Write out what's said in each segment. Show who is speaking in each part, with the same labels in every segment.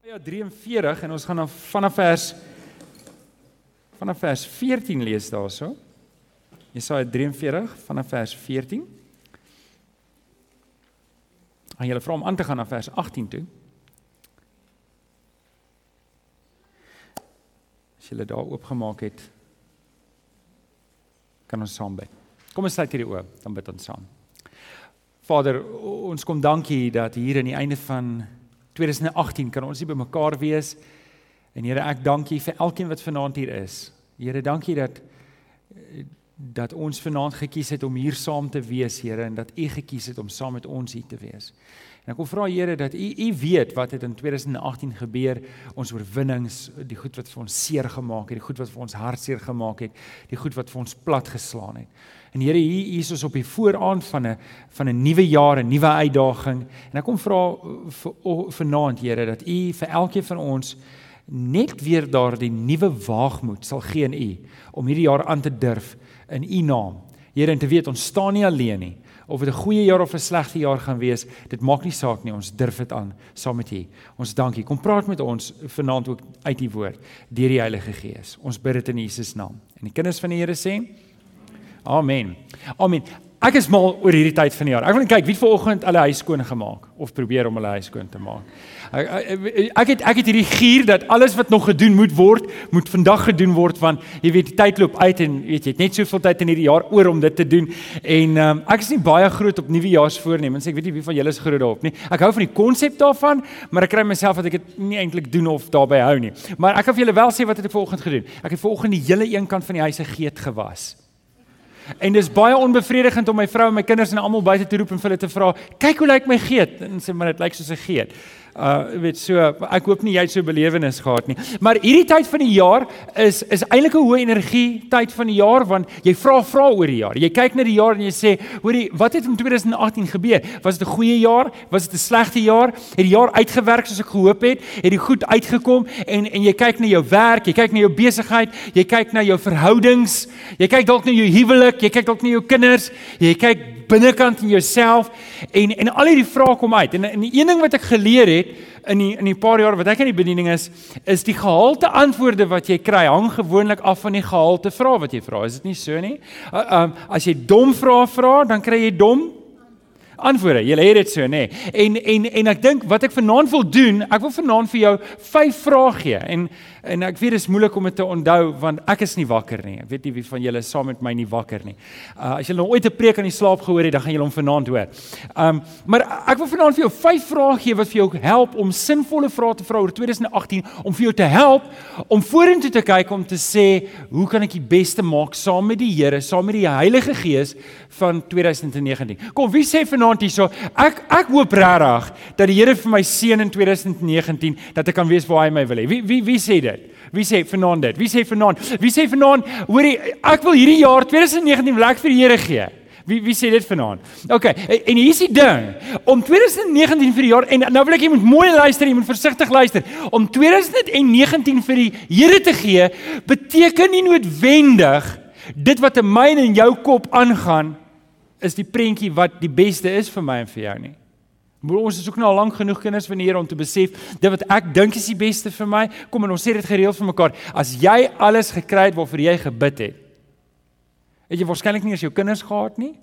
Speaker 1: Ja 43 en ons gaan dan vanaf vers vanaf vers 14 lees daarso. Jesaja 43 vanaf vers 14. En jy vra om aan te gaan na vers 18 toe. As jy dit daar oopgemaak het, kan ons saam bid. Kom ons sluit hierdie oë, dan bid ons saam. Vader, ons kom dankie dat hier aan die einde van 2018 kan ons hier bymekaar wees. En Here, ek dank U vir elkeen wat vanaand hier is. Here, dankie dat dat ons vanaand gekies het om hier saam te wees, Here, en dat U gekies het om saam met ons hier te wees. En ek wil vra Here dat U U weet wat het in 2018 gebeur, ons oorwinnings, die goed wat vir ons seer gemaak het, die goed wat vir ons hartseer gemaak het, die goed wat vir ons plat geslaan het. En Here, hier is ons op die vooraand van 'n van 'n nuwe jaar, 'n nuwe uitdaging. En ek kom vra vir vanaand, Here, dat U vir elkeen van ons net weer daardie nuwe waagmoed sal gee in U om hierdie jaar aan te durf in U naam. Here, en te weet ons staan nie alleen nie. Of dit 'n goeie jaar of 'n slegte jaar gaan wees, dit maak nie saak nie. Ons durf dit aan saam met U. Ons dankie. Kom praat met ons vanaand ook uit U woord deur die Heilige Gees. Ons bid dit in Jesus naam. En die kinders van die Here sê: Amen. Amen. Ek is mal oor hierdie tyd van die jaar. Ek wil net kyk wie vanoggend hulle huis skoon gemaak of probeer om hulle huis skoon te maak. Ek, ek, het ek het hierdie gier dat alles wat nog gedoen moet word, moet vandag gedoen word want jy weet die tyd loop uit en weet jy het net soveel tyd in hierdie jaar oor om dit te doen. En um, ek is nie baie groot op nuwejaarsvoornemens. Ek weet nie wie van julle is groot daarop nie. Ek hou van die konsep daarvan, maar ek kry myself dat ek dit nie eintlik doen of daarbey hou nie. Maar ek kan vir julle wel sê wat het ek vanoggend gedoen. Ek het vanoggend die hele een kant van die huis se geet gewas. En dis baie onbevredigend om my vrou en my kinders en almal buite te roep en vir hulle te vra, "Kyk hoe lyk my geet?" En sê maar dit lyk soos 'n geet. Uh weet so ek hoop nie jy het so belewenis gehad nie. Maar hierdie tyd van die jaar is is eintlik 'n hoë energie tyd van die jaar want jy vra vra oor die jaar. Jy kyk na die jaar en jy sê, "Hoorie, wat het in 2018 gebeur? Was dit 'n goeie jaar? Was dit 'n slegte jaar? Het die jaar uitgewerk soos ek gehoop het? Het dit goed uitgekom?" En en jy kyk na jou werk, jy kyk na jou besigheid, jy kyk na jou verhoudings, jy kyk dalk na jou huwelik, jy kyk dalk na jou kinders, jy kyk binnekant in jouself en en al hierdie vrae kom uit. En en die een ding wat ek geleer het in die in die paar jaar wat ek in die bediening is, is die gehalte antwoorde wat jy kry hang gewoonlik af van die gehalte vrae wat jy vra. Is dit nie so nie? Uh, um as jy dom vrae vra, dan kry jy dom antwoorde. Jy het dit so nê. En en en ek dink wat ek vanaand wil doen, ek wil vanaand vir jou vyf vrae gee. En En ek weet dit is moeilik om dit te onthou want ek is nie wakker nie. Ek weet nie wie van julle saam met my nie wakker nie. Uh as jy nou ooit 'n preek aan die slaap gehoor het, dan gaan jy hom vanaand hoor. Um maar ek wil vanaand vir jou vyf vrae gee wat vir jou help om sinvolle vrae te vra oor 2018 om vir jou te help om vorentoe te kyk om te sê, hoe kan ek die beste maak saam met die Here, saam met die Heilige Gees van 2019. Kom, wie sê vanaand hierso, ek ek hoop regtig dat die Here vir my seën in 2019 dat ek kan weet waar hy my wil hê. Wie wie wie sê dit? Dit? Wie sê vanaand dit? Wie sê vanaand? Wie sê vanaand, hoorie, ek wil hierdie jaar 2019 lekker vir die Here gee. Wie wie sê dit vanaand? OK, en hier is die ding. Om 2019 vir die jaar en nou wil ek jy moet mooi luister, jy moet versigtig luister. Om 2019 vir die Here te gee beteken nie noodwendig dit wat in my en jou kop aangaan is die prentjie wat die beste is vir my en vir jou nie. Maar ons is ook nou al lank genoeg kinders van die Here om te besef dit wat ek dink is die beste vir my. Kom en ons sê dit gereeld vir mekaar. As jy alles gekry het waarvoor jy gebid het, het jy waarskynlik nie eens jou kinders gehad nie.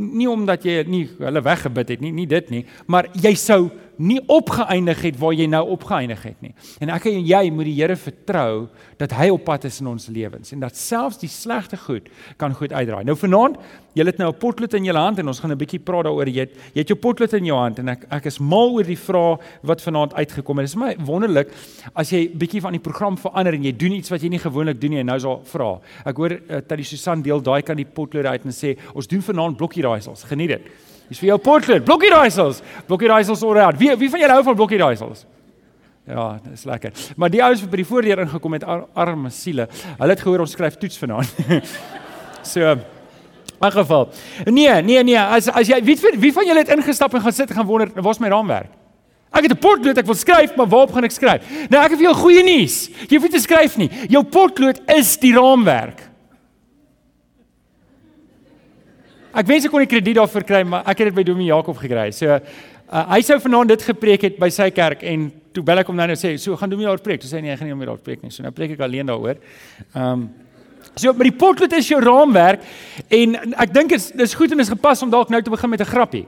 Speaker 1: Nie omdat jy nie hulle weggebid het nie, nie dit nie, maar jy sou nie opgeëindig het waar jy nou opgeëindig het nie. En ek en jy moet die Here vertrou dat hy op pad is in ons lewens en dat selfs die slegte goed kan goed uitdraai. Nou vanaand, jy het nou 'n potlood in jou hand en ons gaan 'n bietjie praat daaroor. Jy het jy het jou potlood in jou hand en ek ek is mal oor die vrae wat vanaand uitgekom het. Dit is my wonderlik as jy bietjie van die program verander en jy doen iets wat jy nie gewoonlik doen nie en nou is daar vra. Ek hoor uh, dat die Susan deel daai kan die potlood uit en sê ons doen vanaand blokkie raaisels. Geniet dit. Dis vir jou potlood. Blokkie raaisels. Blokkie raaisels oor uit. Wie wie van julle hou van blokkie raaisels? Ja, dit is lekker. Maar die ouens wat by die voordeur ingekom het, ar arme siele. Hulle het gehoor ons skryf toets vanaand. so in geval. Nee, nee, nee. As as jy wie wie van julle het ingestap en gaan sit en gaan wonder, waar's my raamwerk? Ek het 'n potlood, ek wil skryf, maar waarop gaan ek skryf? Nou ek het vir jou goeie nuus. Jy hoef nie te skryf nie. Jou potlood is die raamwerk. Ek wens ek kon die krediet daarvoor kry, maar ek het dit by Dominee Jakob gekry. So uh, hy sou vanaand dit gepreek het by sy kerk en toe bel ek hom nou en sê, "So, gaan jy daar preek?" Toe sê hy, "Nee, ek gaan nie meer daar preek nie." So nou preek ek alleen daaroor. Ehm um, So met die potlood is jou raamwerk en ek dink dit is dis goed en is gepas om dalk nou te begin met 'n grappie.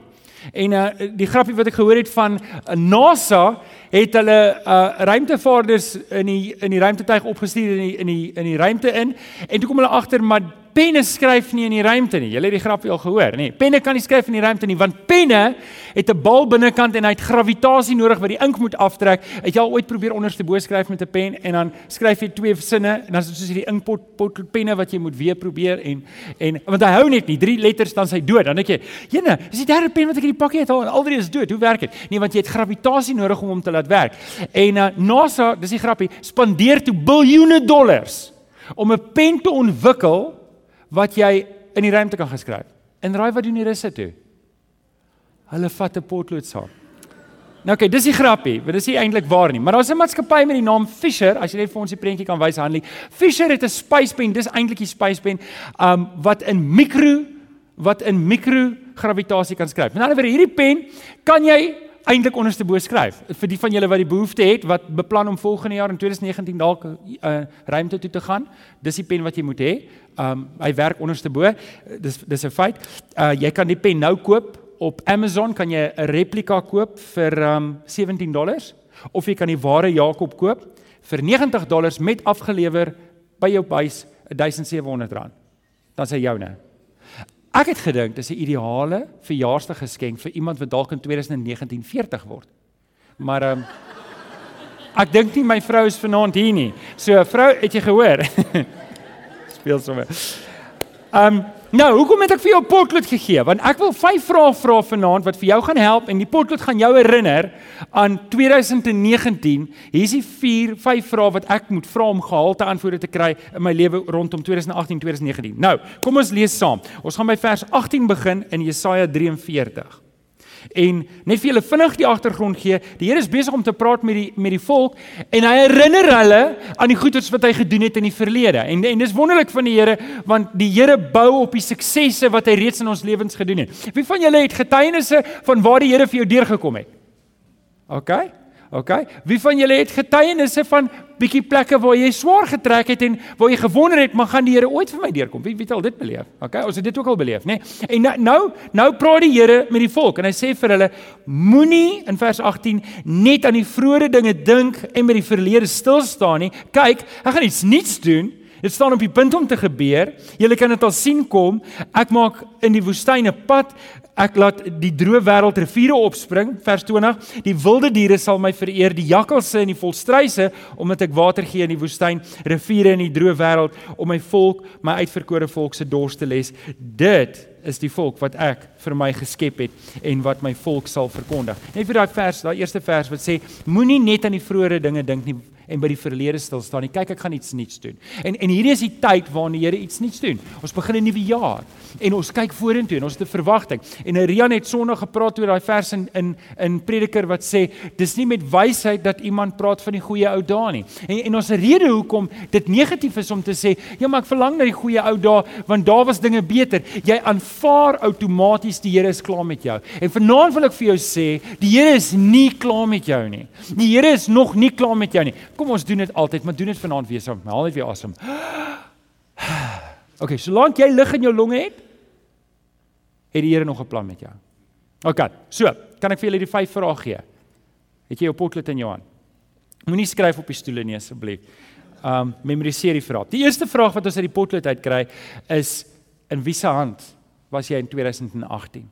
Speaker 1: En uh die grappie wat ek gehoor het van uh, NASA het hulle uh ruimtevaarders in die in die ruimtetuig opgestuur in die in die in die ruimte in en toe kom hulle agter maar penne skryf nie in die ruimte nie. Julle het die grapjie al gehoor, nê? Penne kan nie skryf in die ruimte nie want penne het 'n bal binnekant en hy het gravitasie nodig wat die ink moet aftrek. Het jy al ooit probeer onderste bo skryf met 'n pen en dan skryf jy twee sinne en dan is dit soos hierdie inkpot pot penne wat jy moet weer probeer en en want hy hou net nie drie letters dan sy dood. Dan dink jy, "Jene, is die derde pen wat ek in die pakkie het al en al drie is dood. Hoe werk dit?" Nee, want jy het gravitasie nodig om hom te laat werk. En uh, NASA, dis die grappie, spandeer toe biljoene dollars om 'n pen te ontwikkel wat jy in die ruimte kan geskryf. En raai wat doen die russe toe? Hulle vat 'n potlood saam. Nou okay, dis die grappie, want dis nie eintlik waar nie, maar daar's 'n maatskappy met die naam Fisher, as jy net vir ons die prentjie kan wys Hanlie. Fisher het 'n spyspen, dis eintlik die spyspen, um wat in mikro wat in mikrogravitasie kan skryf. Met ander woorde, hierdie pen kan jy eintlik onderste bo skryf. Vir die van julle wat die behoefte het wat beplan om volgende jaar in 2019 dalk 'n uh, ruimte toe te gaan, dis die pen wat jy moet hê. Um hy werk onderste bo. Dis dis 'n feit. Uh jy kan die pen nou koop op Amazon kan jy 'n replika koop vir um 17 dollars of jy kan die ware Jakob koop vir 90 dollars met afgelewer by jou huis 1700 rand. Dan sê joune. Ek het gedink dis 'n ideale verjaarsdaggeskenk vir iemand wat dalk in 2019 40 word. Maar ehm um, ek dink nie my vrou is vanaand hier nie. So vrou, het jy gehoor? Speel sommer. Ehm um, Nou, hoekom het ek vir jou 'n potlood gegee? Want ek wil vyf vrae vra vanaand wat vir jou gaan help en die potlood gaan jou herinner aan 2019. Hier is die vier, vyf vrae wat ek moet vra om gehalte antwoorde te kry in my lewe rondom 2018 2019. Nou, kom ons lees saam. Ons gaan by vers 18 begin in Jesaja 43. En net vir julle vinnig die agtergrond gee, die Here is besig om te praat met die met die volk en hy herinner hulle aan die goeders wat hy gedoen het in die verlede. En en dis wonderlik van die Here want die Here bou op die suksesse wat hy reeds in ons lewens gedoen het. Wie van julle het getuienisse van waar die Here vir jou deurgekom het? OK? OK? Wie van julle het getuienisse van bietjie plekke waar jy swaar getrek het en waar jy gewonder het, maar gaan die Here ooit vir my deurkom? Wie wie het al dit beleef? OK? Ons het dit ook al beleef, nê? Nee? En nou, nou nou praat die Here met die volk en hy sê vir hulle: Moenie in vers 18 net aan die vroeë dinge dink en met die verlede stil staan nie. Kyk, ek gaan iets nuuts doen. Dit staan op die punt om te gebeur. Julle kan dit al sien kom. Ek maak in die woestyn 'n pad. Ek laat die droë wêreld riviere opspring, vers 20. Die wilde diere sal my vereer, die jakkalse en die volstruise, omdat ek water gee in die woestyn, riviere in die droë wêreld om my volk, my uitverkore volk se dors te les. Dit is die volk wat ek vir my geskep het en wat my volk sal verkondig. Net vir daai vers, daai eerste vers wat sê moenie net aan die vroeë dinge dink nie, en by die verlede stil staan nie. Kyk, ek gaan iets nuuts doen. En en hierdie is die tyd waarin die Here iets nuuts doen. Ons begin 'n nuwe jaar en ons kyk vorentoe en ons het 'n verwagting. En Rian het Sondag gepraat oor daai vers in in in Prediker wat sê dis nie met wysheid dat iemand praat van die goeie ou dae nie. En en ons rede hoekom dit negatief is om te sê, ja, maar ek verlang na die goeie ou dae want daar was dinge beter. Jy aanvaar outomaties die Here is klaar met jou. En vanaand wil ek vir jou sê, die Here is nie klaar met jou nie. Die Here is nog nie klaar met jou nie. Kom ons doen dit altyd, maar doen dit vanaand weer saam. Haal net weer asem. Okay, solank jy lug in jou longe het, het die Here nog 'n plan met jou. Okay. So, kan ek vir julle die vyf vrae gee? Het jy jou potlood in jou hand? Moenie skryf op die stoele nie asseblief. Um memoriseer die vrae. Die eerste vraag wat ons uit die potlood uit kry is in wie se hand was jy in 2018?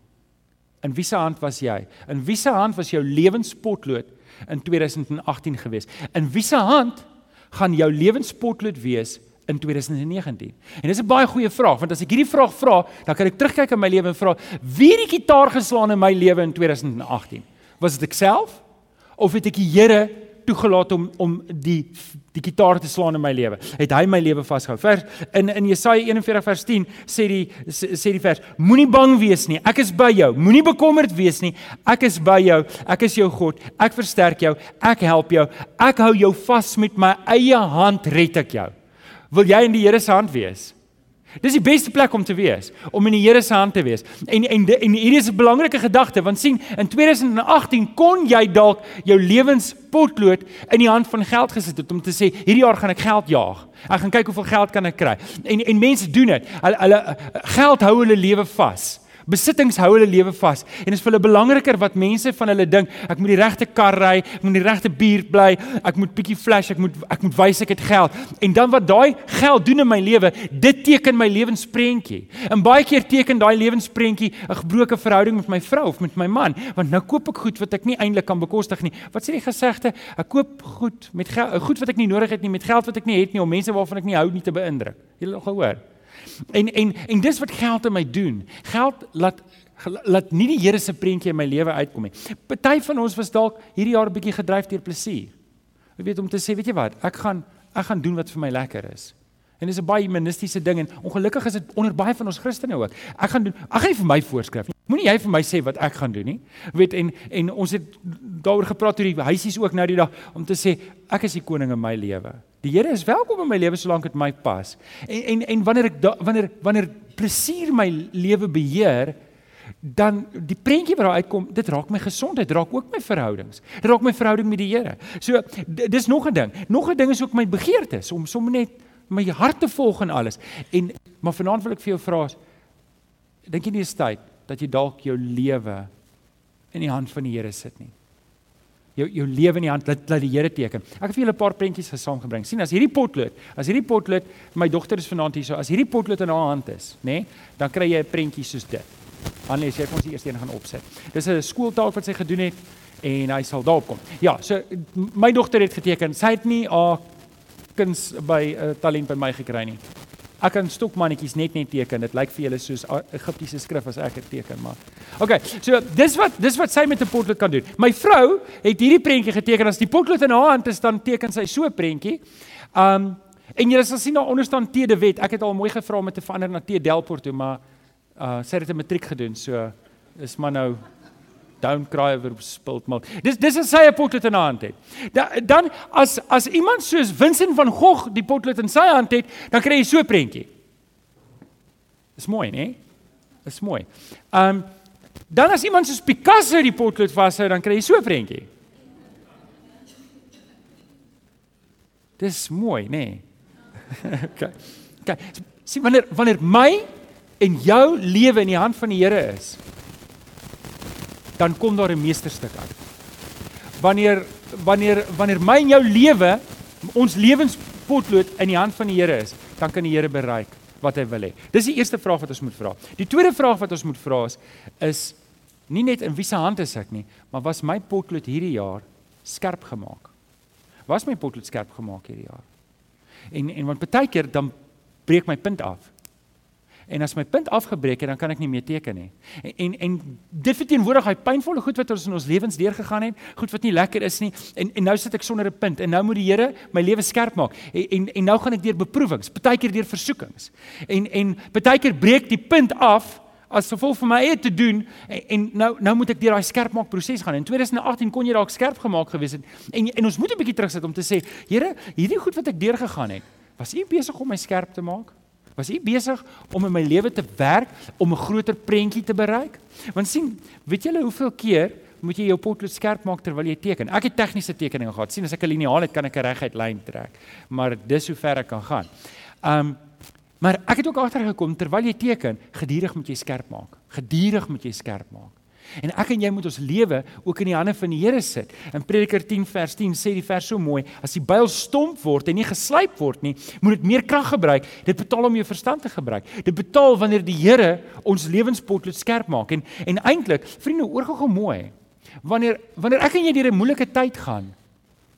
Speaker 1: In wie se hand was jy? In wie se hand was jou lewenspotlood in 2018 gewees. In wie se hand gaan jou lewenspotlood wees in 2019? En dis 'n baie goeie vraag want as ek hierdie vraag vra, dan kan ek terugkyk in my lewe en vra, wie het die gitaar geslaan in my lewe in 2018? Was dit ek self of het ek die Here toegelaat om om die die gitaar te slaan in my lewe. Het hy my lewe vasgehou. Vers in in Jesaja 41 vers 10 sê die sê die vers: Moenie bang wees nie. Ek is by jou. Moenie bekommerd wees nie. Ek is by jou. Ek is jou God. Ek versterk jou. Ek help jou. Ek hou jou vas met my eie hand red ek jou. Wil jy in die Here se hand wees? Dis die beste plek om te wees, om in die Here se hand te wees. En en en hierdie is 'n belangrike gedagte want sien, in 2018 kon jy dalk jou lewenspotlood in die hand van geld gesit het om te sê hierdie jaar gaan ek geld jaag. Ek gaan kyk hoeveel geld kan ek kry. En en mense doen dit. Hulle, hulle geld hou hulle lewe vas. Besittings hou hulle lewe vas en dit is vir hulle belangriker wat mense van hulle dink. Ek moet die regte kar ry, ek moet die regte buurt bly, ek moet bietjie flash, ek moet ek moet wys ek het geld. En dan wat daai geld doen in my lewe, dit teken my lewensprentjie. En baie keer teken daai lewensprentjie 'n gebroke verhouding met my vrou of met my man, want nou koop ek goed wat ek nie eintlik kan bekostig nie. Wat sê die gesegde? Ek koop goed met geld, goed wat ek nie nodig het nie, met geld wat ek nie het nie om mense waarvan ek nie hou nie te beïndruk. Jy het al gehoor? En en en dis wat geld in my doen. Geld laat laat nie die Here se prentjie in my lewe uitkom nie. Party van ons was dalk hierdie jaar 'n bietjie gedryf deur plesier. Jy weet om te sê, weet jy wat? Ek gaan ek gaan doen wat vir my lekker is. En dis 'n baie humanistiese ding en ongelukkig is dit onder baie van ons Christene ook. Ek gaan doen ek gaan nie vir my voorskryf nie. Moenie jy vir my sê wat ek gaan doen nie. Weet en en ons het daaroor gepraat oor die huisies ook nou die dag om te sê ek is die koning in my lewe. Die Here is welkom in my lewe solank dit my pas. En en en wanneer ek da, wanneer wanneer plesier my lewe beheer, dan die prentjie wat daar uitkom, dit raak my gesondheid, raak ook my verhoudings. Dit raak my verhouding met die Here. So dis nog 'n ding. Nog 'n ding is ook my begeertes om sommer net my hart te volg en alles. En maar vanaand wil ek vir jou vra, dink jy nie is tyd dat jy dalk jou lewe in die hand van die Here sit nie? jou jou lewe in die hand laat laat die Here teken. Ek het vir julle 'n paar prentjies gesaamgebring. sien as hierdie potlood, as hierdie potlood, my dogter is vanaand hier so, as hierdie potlood in haar hand is, nê, nee, dan kry jy 'n prentjie soos dit. Annelie, jy kan ons die eerste een gaan opset. Dis 'n skooltaak wat sy gedoen het en hy sal daarop kom. Ja, so my dogter het geteken. Sy het nie haar kuns by uh, talent by my gekry nie. Ek kan stokmannetjies net net teken. Dit lyk vir julle soos Egiptiese skrif as ek dit teken, maar. OK. So, dis wat dis wat sy met 'n potlood kan doen. My vrou het hierdie prentjie geteken. As die potlood in haar hand is, dan teken sy so 'n prentjie. Um en jy sal sien daar onder staan T de Wet. Ek het al mooi gevra om te verander na T Delport toe, maar uh sy het dit 'n matriek gedoen. So is maar nou don't cry over spilled milk. Dis dis is sy 'n potlood in haar hand het. Da, dan as as iemand soos Vincent van Gogh die potlood in sy hand het, dan kry jy so 'n prentjie. Dis mooi, né? Dis mooi. Um dan as iemand soos Picasso die potlood vashou, dan kry jy so 'n prentjie. Dis mooi, né? okay. Okay. Sien wanneer wanneer my en jou lewe in die hand van die Here is, dan kom daar 'n meesterstuk uit. Wanneer wanneer wanneer my en jou lewe ons lewenspotlood in die hand van die Here is, dan kan die Here bereik wat hy wil hê. Dis die eerste vraag wat ons moet vra. Die tweede vraag wat ons moet vra is is nie net in wie se hand is ek nie, maar was my potlood hierdie jaar skerp gemaak? Was my potlood skerp gemaak hierdie jaar? En en want baie keer dan breek my punt af. En as my punt afgebreek het, dan kan ek nie meer teken nie. En en, en dit verteenwoordig hy pynvolle goed wat ons in ons lewens deurgegaan het, goed wat nie lekker is nie. En en nou sit ek sonder 'n punt en nou moet die Here my lewe skerp maak. En en, en nou gaan ek deur beproewings, baie keer deur versoekings. En en baie keer breek die punt af as gevolg van my eie te doen en, en nou nou moet ek deur daai skerp maak proses gaan. In 2018 kon jy dalk skerp gemaak gewees het. En en ons moet 'n bietjie terugsit om te sê, Here, hierdie goed wat ek deurgegaan het, was U besig om my skerp te maak? Was u besig om in my lewe te werk om 'n groter prentjie te bereik? Want sien, weet julle hoeveel keer moet jy jou potlood skerp maak terwyl jy teken? Ek het tegniese tekeninge gehad. sien as ek 'n liniaal het, kan ek 'n reguit lyn trek. Maar dis hoe ver ek kan gaan. Um maar ek het ook agtergekom terwyl jy teken, gedurig moet jy skerp maak. Gedurig moet jy skerp maak. En ek en jy moet ons lewe ook in die hande van die Here sit. In Prediker 10 vers 10 sê die vers so mooi: As die byl stomp word en nie geslyp word nie, moet dit meer krag gebruik. Dit betaal om jou verstand te gebruik. Dit betaal wanneer die Here ons lewenspotlood skerp maak. En en eintlik, vriende, oor gou mooi. Wanneer wanneer ek en jy deur 'n moeilike tyd gaan,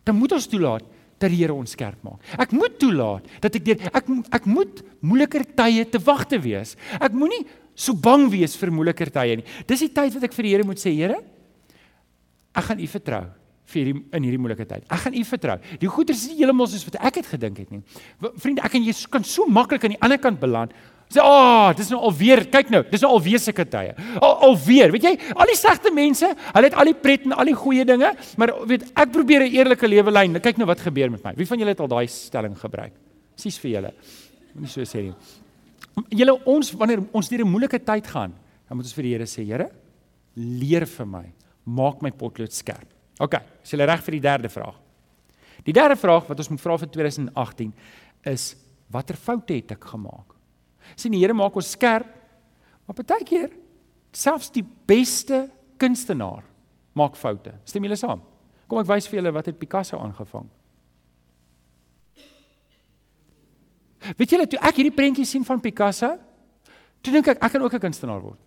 Speaker 1: dan moet ons toelaat dat die Here ons skerp maak. Ek moet toelaat dat ek deur ek ek moet moeiliker tye te wag te wees. Ek moenie so bang wees vir moeiliker tye nie. Dis die tyd wat ek vir die Here moet sê, Here, ek gaan U vertrou vir hierdie in hierdie moeilike tyd. Ek gaan U vertrou. Die goeie is nie heeltemal soos wat ek het gedink het nie. Vriende, ek en jy kan so maklik aan die ander kant beland. Sê, "Ag, oh, dis nou alweer, kyk nou, dis nou alweer sulke tye." Al alweer, weet jy, al die slegte mense, hulle het al die pret en al die goeie dinge, maar weet, ek probeer 'n eerlike lewe lei. Kyk nou wat gebeur met my. Wie van julle het al daai stelling gebruik? Presies vir julle. Moenie so sê nie. Julle ons wanneer ons deur 'n moeilike tyd gaan, dan moet ons vir die Here sê, Here, leer vir my, maak my potlood skerp. OK, is jy reg vir die derde vraag? Die derde vraag wat ons moet vra vir 2018 is watter foute het ek gemaak? Sien die Here maak ons skerp, maar baie keer selfs die beste kunstenaar maak foute. Stem julle saam? Kom ek wys vir julle wat het Picasso aangevang. Weet julle toe ek hierdie prentjie sien van Picasso, toe dink ek ek kan ook 'n kunstenaar word.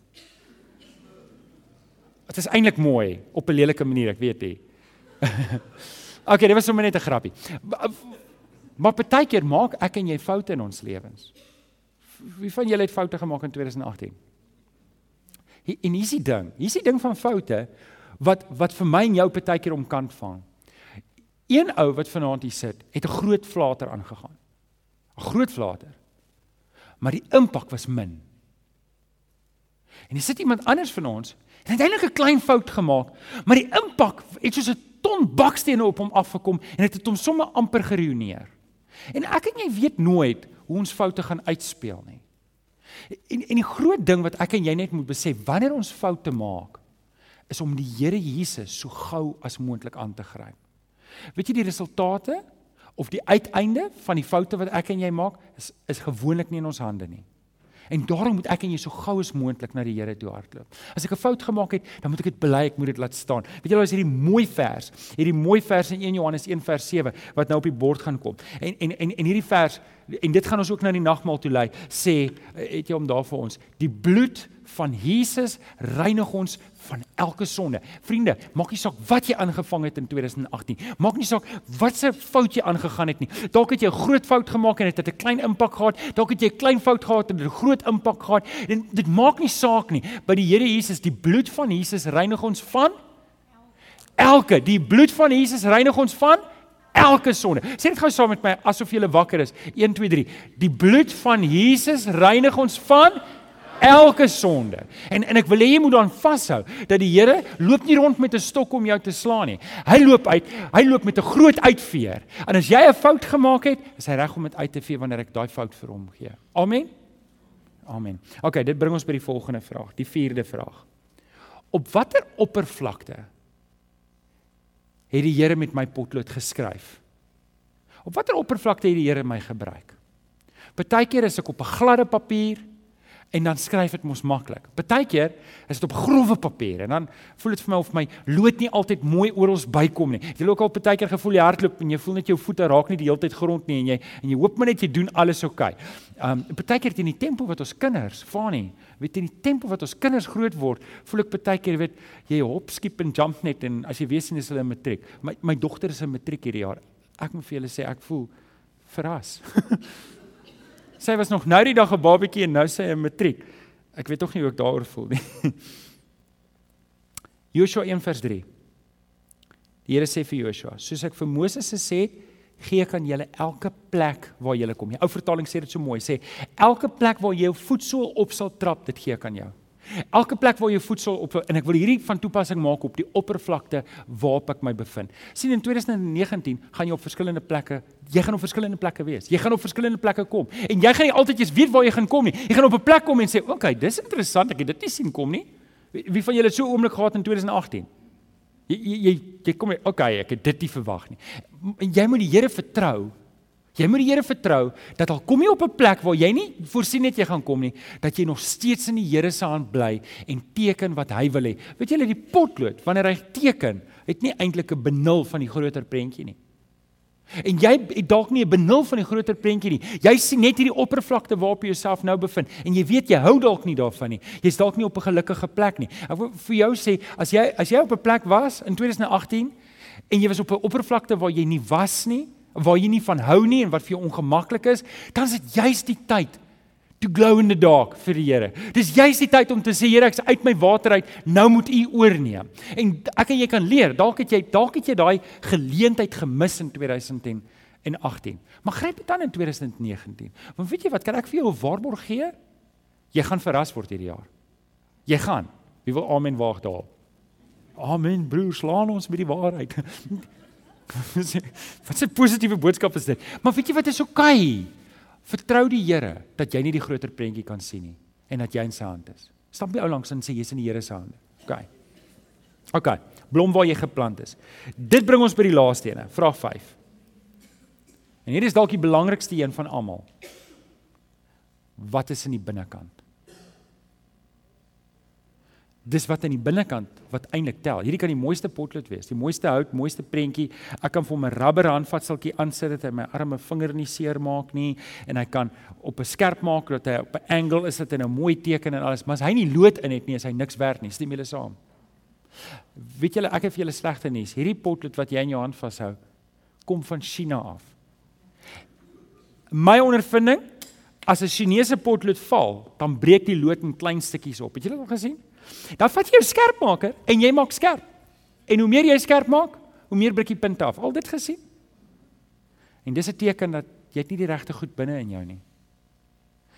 Speaker 1: Dit is eintlik mooi op 'n lelike manier, ek weet jy. okay, dit was sommer net 'n grappie. Maar baie keer maak ek en jy foute in ons lewens. Wie van julle het foute gemaak in 2018? En hier's die ding, hier's die ding van foute wat wat vir my en jou baie keer omkant vang. Een ou wat vanaand hier sit, het 'n groot flater aangegaan. Groot flater. Maar die impak was min. En hier sit iemand anders van ons en het eintlik 'n klein fout gemaak, maar die impak het soos 'n ton bakstene op hom afgekom en dit het, het hom sommer amper geruineer. En ek en jy weet nooit hoe ons foute gaan uitspeel nie. En en die groot ding wat ek en jy net moet besef wanneer ons foute maak, is om die Here Jesus so gou as moontlik aan te gryp. Weet jy die resultate of die uiteinde van die foute wat ek en jy maak is is gewoonlik nie in ons hande nie. En daarom moet ek en jy so gou as moontlik na die Here toe hardloop. As ek 'n fout gemaak het, dan moet ek dit bely, ek moet dit laat staan. Weet julle, is hierdie mooi vers, hierdie mooi vers in 1 Johannes 1 vers 7 wat nou op die bord gaan kom. En en en en hierdie vers en dit gaan ons ook nou in die nagmaal toe lei, sê het jy hom daar vir ons, die bloed van Jesus reinig ons van elke sonde. Vriende, maak nie saak wat jy aangevang het in 2018. Maak nie saak wat se fout jy aangegaan het nie. Dalk het jy 'n groot fout gemaak en dit het 'n klein impak gehad. Dalk het jy 'n klein fout gehad en dit 'n groot impak gehad. En dit maak nie saak nie. By die Here Jesus, die bloed van Jesus reinig ons van elke. Die bloed van Jesus reinig ons van elke sonde. Sê dit gou saam met my asof jy wakker is. 1 2 3. Die bloed van Jesus reinig ons van elke sonde. En en ek wil hê jy moet dan vashou dat die Here loop nie rond met 'n stok om jou te slaan nie. Hy loop uit, hy loop met 'n groot uitveer. En as jy 'n fout gemaak het, is hy reg om dit uit te vee wanneer ek daai fout vir hom gee. Amen. Amen. OK, dit bring ons by die volgende vraag, die vierde vraag. Op watter oppervlakte het die Here met my potlood geskryf? Op watter oppervlakte het die Here my gebruik? Partykeer is ek op 'n gladde papier, en dan skryf dit mos maklik. Partykeer is dit op grouwe papier en dan voel dit vir my of my lood nie altyd mooi oral bykom nie. Jy loop al partykeer gevoel jy hardloop en jy voel net jou voete raak nie die hele tyd grond nie en jy en jy hoop maar net jy doen alles oukei. Okay. Um partykeer teen die tempo wat ons kinders, Fani, weet in die tempo wat ons kinders groot word, voel ek partykeer weet jy hop skip en jump net en as jy weet sien is hulle in matriek. My my dogter is in matriek hierdie jaar. Ek moet vir julle sê ek voel verras. Sy was nog nou die dag 'n babatjie en nou sy 'n matriek. Ek weet tog nie hoe ek daaroor voel nie. Joshua 1:3. Die Here sê vir Joshua, soos ek vir Moses gesê het, gee ek aan julle elke plek waar julle kom. Die ou vertaling sê dit so mooi, sê elke plek waar jy jou voetsool op sal trap, dit gee ek aan jou. Elke plek waar jy voedsel op en ek wil hierdie van toepassing maak op die oppervlakte waarop ek my bevind. sien in 2019 gaan jy op verskillende plekke, jy gaan op verskillende plekke wees. Jy gaan op verskillende plekke kom en jy gaan nie altyd eens weet waar jy gaan kom nie. Jy gaan op 'n plek kom en sê, "Oké, okay, dis interessant, ek het dit nie sien kom nie." Wie, wie van julle het so 'n oomblik gehad in 2018? Jy jy jy, jy kom, "Oké, okay, ek het dit nie verwag nie." En jy moet die Here vertrou Jy moet die Here vertrou dat al kom jy op 'n plek waar jy nie voorsien het jy gaan kom nie, dat jy nog steeds in die Here se hand bly en teken wat hy wil hê. Weet julle die potlood wanneer hy teken, het nie eintlik 'n benul van die groter prentjie nie. En jy het dalk nie 'n benul van die groter prentjie nie. Jy sien net hierdie oppervlakte waarop jy jouself nou bevind en jy weet jy hou dalk nie daarvan nie. Jy's dalk nie op 'n gelukkige plek nie. Ek wil vir jou sê as jy as jy op 'n plek was in 2018 en jy was op 'n oppervlakte waar jy nie was nie, waar jy nie van hou nie en wat vir jou ongemaklik is, dan is dit juist die tyd to glow in the dark vir die Here. Dis juist die tyd om te sê Here, ek's uit my water uit, nou moet U oorneem. En ek en jy kan leer, dalk het jy dalk het jy daai geleentheid gemis in 2018. Maar gryp dit aan in 2019. Want weet jy wat, kan ek vir jou 'n waarborg gee? Jy gaan verras word hierdie jaar. Jy gaan. Wie wil amen waag daar? Amen broer, slaan ons met die waarheid. wat 'n positiewe boodskap is dit. Maar weet jy wat is oukei? Okay? Vertrou die Here dat jy nie die groter prentjie kan sien nie en dat jy in sy hand is. Stap nie ou langs en sê jy's in die Here se hande. OK. OK. Blom waar jy geplant is. Dit bring ons by die laaste een, vraag 5. En hier is dalk die belangrikste een van almal. Wat is in die binnekant? Dis wat in die binnekant wat eintlik tel. Hierdie kan die mooiste potlood wees, die mooiste hout, mooiste prentjie. Ek kan vir 'n rubber handvatseltjie aansit dat hy my arme vinger nie seer maak nie en hy kan op 'n skerp maak dat hy op 'n angle is dat hy 'n mooi teken en alles, maar as hy nie lood in het nie, is hy niks werd nie. Stem julle saam? Weet julle, ek het vir julle slegte nuus. Hierdie potlood wat jy in jou hand vashou, kom van China af. My ondervinding, as 'n Chinese potlood val, dan breek die lood in klein stukkies op. Het julle dit al gesien? Dan vat jy jou skerpmaker en jy maak skerp. En hoe meer jy skerp maak, hoe meer breek die punte af. Al dit gesien? En dis 'n teken dat jy het nie die regte goed binne in jou nie.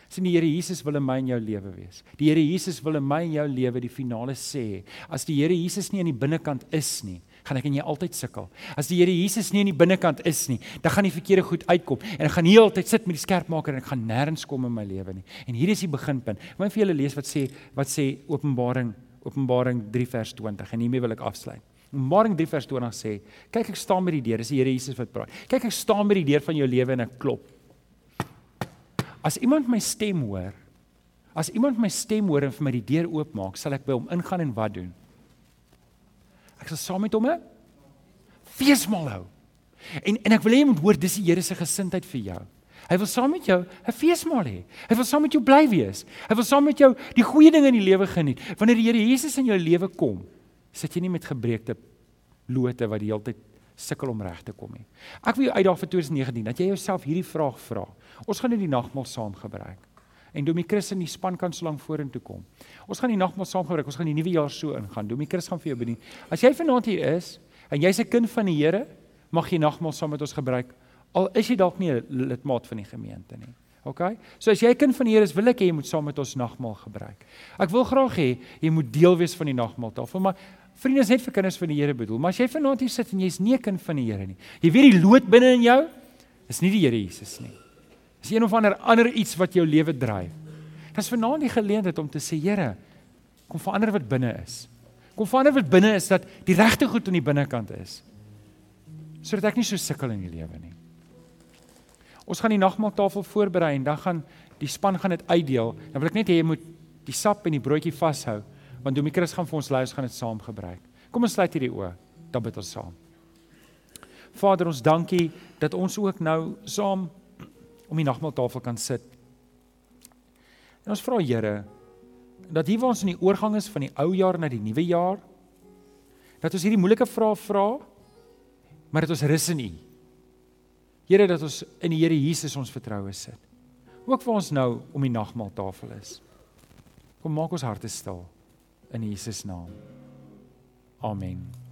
Speaker 1: Sien die Here Jesus wil in my en jou lewe wees. Die Here Jesus wil in my en jou lewe die finale sê. As die Here Jesus nie aan die binnekant is nie, gaan ek en jy altyd sukkel. As die Here Jesus nie in die binnekant is nie, dan gaan die verkeerde goed uitkom en ek gaan heeltyd sit met die skerpmaker en ek gaan nêrens kom in my lewe nie. En hier is die beginpunt. Ek wil vir julle lees wat sê wat sê Openbaring Openbaring 3 vers 20 en hiermee wil ek afsluit. Openbaring 3 vers 20 sê: "Kyk ek staan by die deur." Dis die Here Jesus wat praat. "Kyk ek staan by die deur van jou lewe en ek klop." As iemand my stem hoor, as iemand my stem hoor en vir my die deur oopmaak, sal ek by hom ingaan en wat doen? Ek sal saam met hom 'n feesmaal hou. En en ek wil hê jy moet hoor dis die Here se gesindheid vir jou. Hy wil saam met jou 'n feesmaal hê. Hy wil saam met jou bly wees. Hy wil saam met jou die goeie dinge in die lewe geniet. Wanneer die Here Jesus in jou lewe kom, sit jy nie met gebreekte lote wat die hele tyd sukkel om reg te kom nie. Ek wil jou uitdaag vir 2019 dat jy jouself hierdie vraag vra. Ons gaan net die nagmaal saam gebruik en Domie Chris in die span kan so lank vorentoe kom. Ons gaan die nagmaal saam gebruik. Ons gaan die nuwe jaar so ingaan. Domie Chris gaan vir jou bedien. As jy vanaand hier is en jy's 'n kind van die Here, mag jy nagmaal saam met ons gebruik. Al is jy dalk nie 'n lidmaat van die gemeente nie. OK? So as jy 'n kind van die Here is, wil ek hê jy moet saam met ons nagmaal gebruik. Ek wil graag hê jy moet deel wees van die nagmaaltafel, maar vriende is net vir kinders van die Here bedoel. Maar as jy vanaand hier sit en jy's nie 'n kind van die Here nie. Jy weet die lood binne in jou is nie die Here Jesus nie. Is een of ander ander iets wat jou lewe dryf. Dis vanaand die geleentheid om te sê Here, kom verander wat binne is. Kom verander wat binne is dat die regte goed aan die binnekant is. Sodat ek nie so sukkel in die lewe nie. Ons gaan die nagmaaltafel voorberei en dan gaan die span gaan dit uitdeel. Dan wil ek net hê jy moet die sap en die broodjie vashou want Domie Chris gaan vir ons lei ons gaan dit saam gebruik. Kom ons sluit hierdie oë. Dan bid ons saam. Vader, ons dankie dat ons ook nou saam om die nagmaaltafel kan sit. En ons vra Here dat hier waar ons in die oorgang is van die ou jaar na die nuwe jaar dat ons hierdie moeilike vrae vra maar dat ons rus in U. Here dat ons in die Here Jesus ons vertroue sit. Ook vir ons nou om die nagmaaltafel is. Kom maak ons harte stil in Jesus naam. Amen.